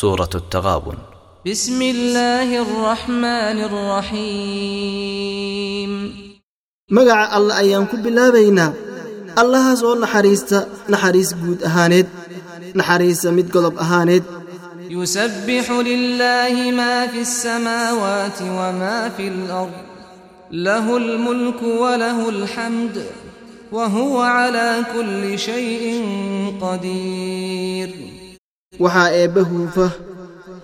سورة التغابن بسم الله الرحمن الرحيم مقع الله أيام كل بلا بينا الله سؤال نحريستا نحريس قود أهانيد نحريس مد قلب أهانيد يسبح لله ما في السماوات وما في الأرض له الملك وله الحمد وهو على كل شيء قدير waxaa eebba huufa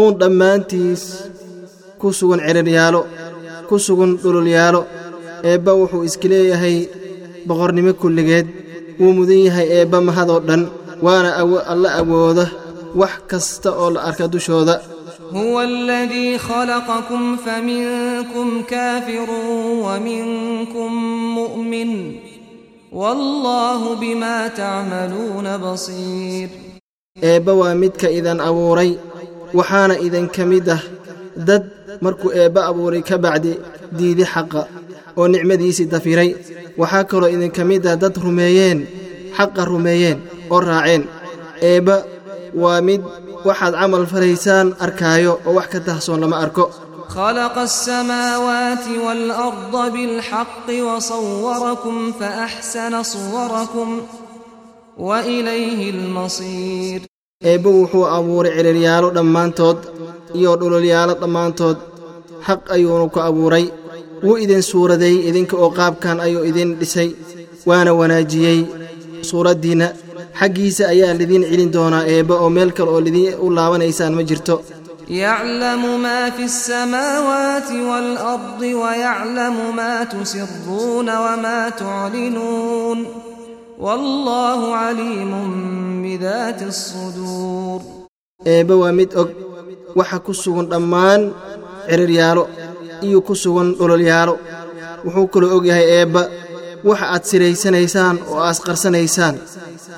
uun dhammaantiis ku sugan ciriryaalo ku sugan dhululyaalo eebba wuxuu iska leeyahay boqornimo kulligeed wuu mudan yahay eebba mahadoo dhan waana alla awooda wax kasta oo la arka dushooda هو الذي خلقكم فمنكم كافر ومنكم مؤمن والله بما تعملون بصير eebba waa midka idin abuuray waxaana idinka mid ah dad markuu eebba abuuray ka bacdi diidi xaqa oo nicmadiisii dafiray waxaa kaloo idinka mid ah dad rumeeyeen xaqa rumeeyeen oo raaceen eebba waa mid waxaad camal falaysaan arkaayo oo wax ka tahsoon lama arko خلق السماوات والأرض بالحق وصوركم فأحسن صوركم eebbe wuxuu abuuray celiryaalo dhammaantood iyo dhulolyaalo dhammaantood. Xaq ayuunu ku abuuray. Wuu idin suuradeey idinka oo qaabkan ayuu idin dhisay waana wanaajiyey. Suuraddiinna xaggiisa ayaa lidiin celin doonaa eebbe oo meel kale oo lidiin u laabanaysaan ma jirto. Yaclamu maa fi alsamaawaati waalardi wayaclamu maa tusiruuna wamaa tuclinuun wallahu caliimun bidaati suduur eebbe waa mid og. Waxa ku sugan dhammaan ciriryaalo iyo ku sugan dhololyaalo wuxuu kaloo og yahay eebba waxa aad siraysanaysaan oo aasqarsanaysaan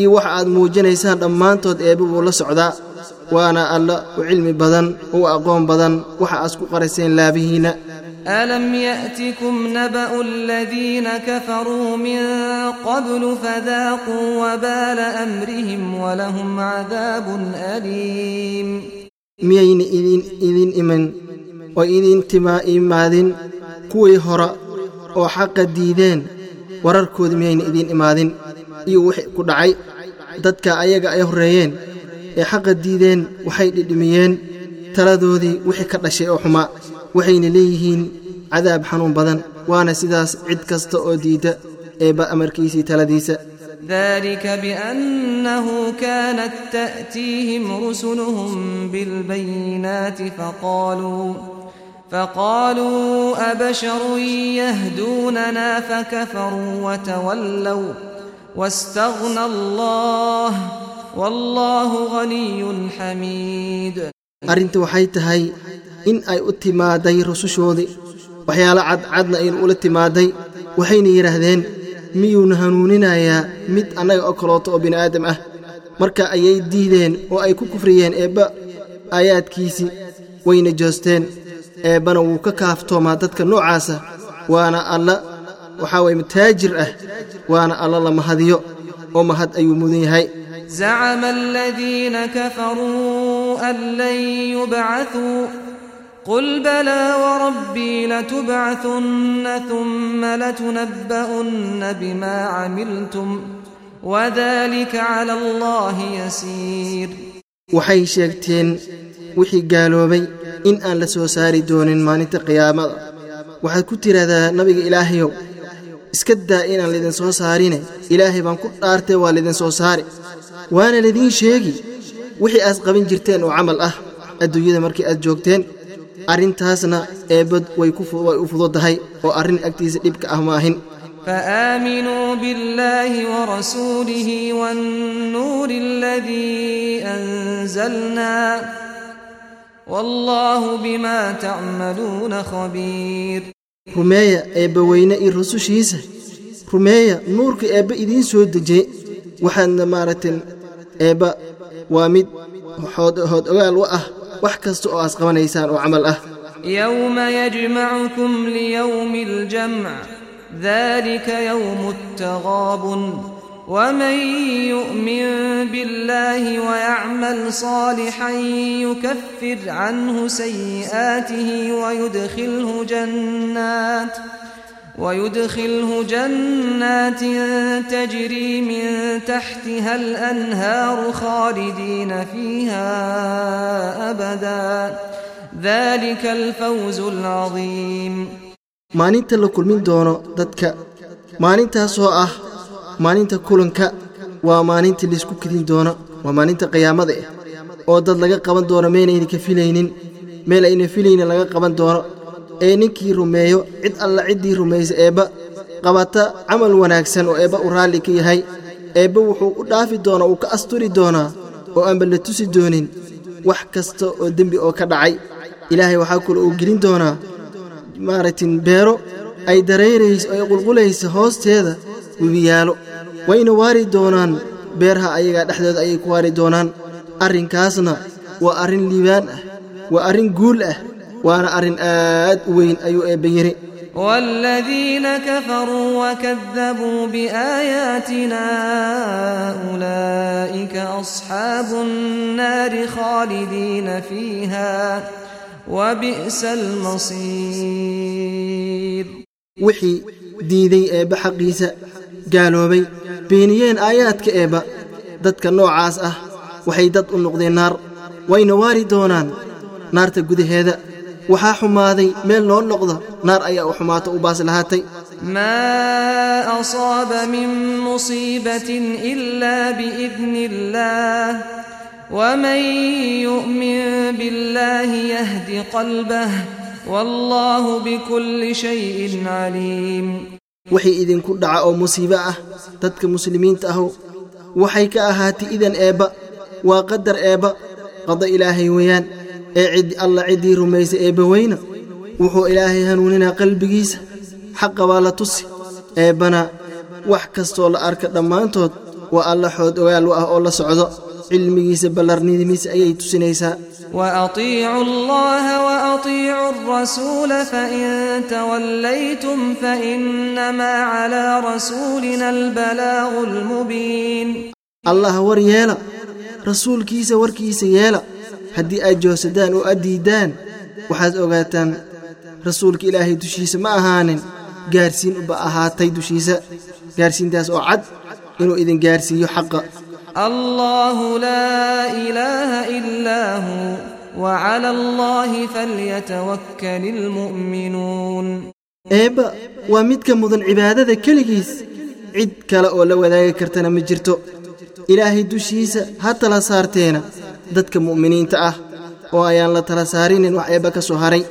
iyo waxa aad muujinaysaan dhammaantood eebbe wuu la socdaa. Waana alla u cilmi badan u aqoon badan waxa aas ku qarayseen laabihiinna ألم يأتكم نبأ الذين كفروا من قبل فذاقوا وبال أمرهم ولهم عذاب أليم miyayna idin idin iman oo idin timaa imaadin kuwii hora oo xaqa diideen wararkooda miyayna idiin imaadin iyo wixii ku dhacay dadka ayaga ay horreeyeen ee xaqa diideen waxay dhidhimiyeen taladoodii wixii ka dhashay oo xumaa waxayna leeyihiin cadaab xanuun badan waana sidaas cid kasta oo diidda eebba amarkiisii taladiisa. Dalika biannahu kaanat ta'tiihim rusuluhum bilbayinaati faqaaluu فقالوا أبشر يهدوننا فكفروا وتولوا واستغنى الله والله غني حميد أرنت وحيتهي in ay u timaaday rusushoodii. Waxyaalo cadcadna ayna ula timaaday. Waxayna yidhaahdeen miyuuna hanuuninayaa mid annaga oo kalooto oo bini'aadam ah? Marka ayay diideen oo ay ku kufriyeen eebba aayaadkiisii wayna joosteen. Eebbana wuu ka kaaftoomaa dadka noocaasa waana alla waxaa waye mataajir ah. Waana alla la mahadiyo oo mahad ayuu mudan yahay. Zacama aladiina kafaruu an lan yubcatuu قل بلى وربي لتبعثن ثم لتنبؤن بما عملتم وذلك على الله يسير waxay sheegteen wixii gaaloobay in aan la soo saari doonin maalinta qiyaamada waxaad ku tidhaahdaa nabiga ilaahayow iska daa inaan laydin soo saarine ilaahay baan ku dhaartay waa laydin soo saari waana laidiin sheegi wixii aad qaban jirteen oo camal ah adduunyada markii aad joogteen arrintaasna eebbad way way u fududahay oo arrin agtiisa dhibka ah maahin فآمنوا بالله ورسوله والنور الذي أنزلنا والله بما تعملون خبير rumeeya eebba weyne iyo rusushiisa rumeeya nuurka eebba idiin soo dejiyey waxaadna maaragtay eebba waa mid hood hood ogaal u ah wax kasta oo aas qabanaysaan oo camal ah يوم يجمعكم ليوم الجمع ذلك يوم التغابن ومن يؤمن بالله ويعمل صالحا يكفر عنه سيئاته ويدخله جنات ويدخله جنات تجري من تحتها الأنهار خالدين فيها أبدا ذلك الفوز العظيم maalinta la kulmin doono dadka maalintaasoo ah maalinta kulanka waa maalinta laysku kedin doono waa maalinta qiyaamada ah oo dad laga qaban doono meynayna ka filaynin meel ayna filaynin laga qaban doono ee ninkii rumeeyo cid alla ciddii rumaysa eebba qabata camal wanaagsan oo eebba u raalli ka yahay eebba wuxuu u dhaafi doonaa uu ka asturi doonaa oo aanba la tusi doonin wax kasta oo dembi oo ka dhacay. Ilaahay waxaa kale uu gelin doonaa maaragtin beero ay dareyrayso ay qulqulaysa hoosteeda webiyaalo wayna waari doonaan beeraha ayagaa dhexdooda ayay ku waari doonaan. Arrinkaasna waa arrin liibaan ah waa arrin guul ah waana arrin aad u weyn ayuu eebba yidhi والذين كفروا وكذبوا بآياتنا أولئك أصحاب النار خالدين فيها وبئس المصير wixii diiday eebba xaqiisa gaaloobay beeniyeen aayaadka eebba dadka noocaas ah waxay dad u noqdeen naar wayna waari doonaan naarta gudaheeda waxaa xumaaday meel noo noqda naar ayaa u xumaato u baas lahaatay ما أصاب من مصيبة إلا بإذن الله ومن يؤمن بالله يهد قلبه والله بكل شيء عليم wixii idinku dhaca oo musiibo ah dadka muslimiinta ahu waxay ka ahaatay idan eebba waa qadar eebba qado ilaahay weeyaan ee alla ciddii rumaysay eebbaweyna wuxuu ilaahay hanuuninaa qalbigiisa. Xaqa waa la tusi eebbana wax kastoo la arka dhammaantood waa alla xood ogaalu ah oo la socdo. Cilmigiisa ballarnidimiisa ayay tusinaysaa. Waaiicu llaha waaiicu rasuula fain tawallaytum fainamaa calaa rasuulina albalaaqu lmubiin allah war yeela rasuulkiisa warkiisa yeela haddii aad joosadaan oo aad diiddaan waxaad ogaataan rasuulka ilaahay dushiisa ma ahaanin. Gaarsiin uba ahaatay dushiisa. Gaarsiintaas oo cad inuu idin gaarsiiyo xaqa. Allaahu laa ilaaha ilaa hu wacala allaahi falyatawakkali almu'minuun eebba waa midka mudan cibaadada keligiis. Cid kale oo la wadaagi kartana ma jirto. Ilaahay dushiisa ha tala saarteena dadka mu'miniinta ah oo ayaan la tala saarinin wax eebba ka soo haray.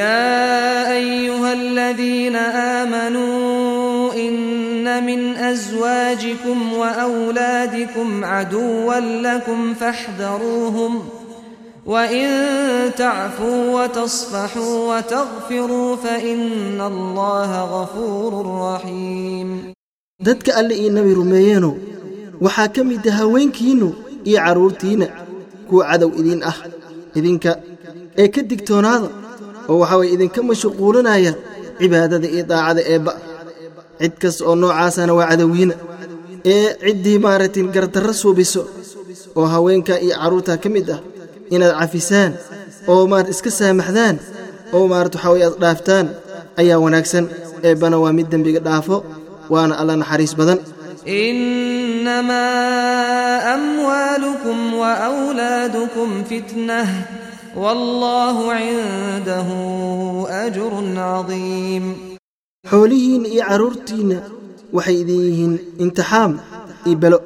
Yaa ayuha aladiina aamanuu ina min aswaajikum waawlaadikum caduwan lakum faxdaruuhum. Wain tacfuu watasfaxuu wataqfiruu faina allaha gafuurun raxiim dadka alle ii nabi rumeeyeeno waxaa ka mid ah haweenkiinnu iyo carruurtiinna kuwa cadow idiin ah idinka ee ka digtoonaada oo waxaa waye idinka mashquulinaya cibaadada iyo daacada eebba cid kasta oo noocaasana waa cadowgiina ee ciddii maaragtay gardarro suubiso oo haweenka iyo carruurta ka mid ah inaad cafisaan oo maarata iska saamaxdaan oo maarata waxaa waye aad dhaaftaan ayaa wanaagsan. Eebbana waa mid dembiga dhaafo waana alla naxariis badan إنما أموالكم وأولادكم فتنة والله عنده أجر عظيم. xoolihiin iyo carruurtiinna waxay idin yihiin imtixaam iyo belo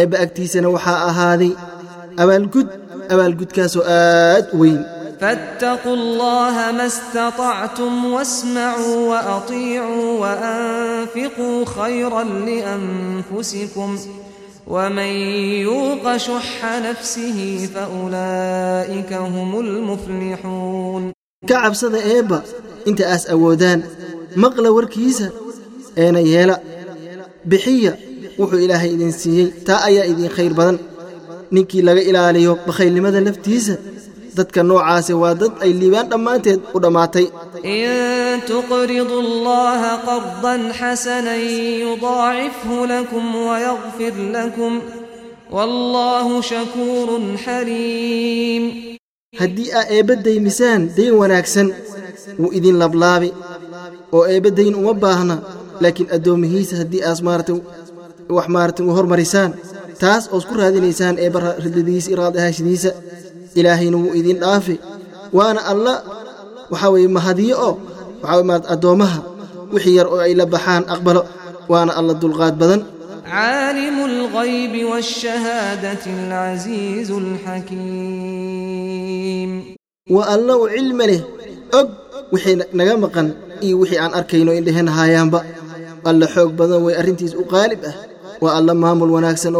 eebba agtiisana waxaa ahaaday abaalgud abaalgudkaasoo aad weyn فاتقوا الله ما استطعتم واسمعوا وأطيعوا وأنفقوا خيرا لأنفسكم ومن يوق شح نفسه فأولئك هم المفلحون ka cabsada eebba inta aas awoodaan maqla warkiisa eena yeela bixiya wuxuu ilaahay idin siiyey taa ayaa idin khayr badan ninkii laga ilaaliyo bakhaylnimada laftiisa dadka noocaasi waa dad ay liibaan dhammaanteed u dhammaatay. In tuqridu llaha qardan xasanan yudaacifhu lakum wayaqfir lakum wallahu shakuurun xaliim haddii aa eebbadaymisaan dayn wanaagsan wuu idin lablaabi. Oo eebbadayn uma baahna laakiin addoommihiisa haddii aas maaratan wax maaratan u hormarisaan taas oos ku raadinaysaan eebba ridadiisa iraad ahaashadiisa ilaahayna wuu idin dhaafi waana alla waxaa weeye mahadiyo oo waxaa weye maarata addoommaha wixii yar oo ay la baxaan aqbalo waana alla dulqaad badan عالم الغيب والشهادة العزيز الحكيم waa alla u cilmi leh og wixii naga maqan iyo wixii aan arkayno indhehena haayaanba alla xoog badan way arrintiis u qaalib ah waa alla maamul wanaagsan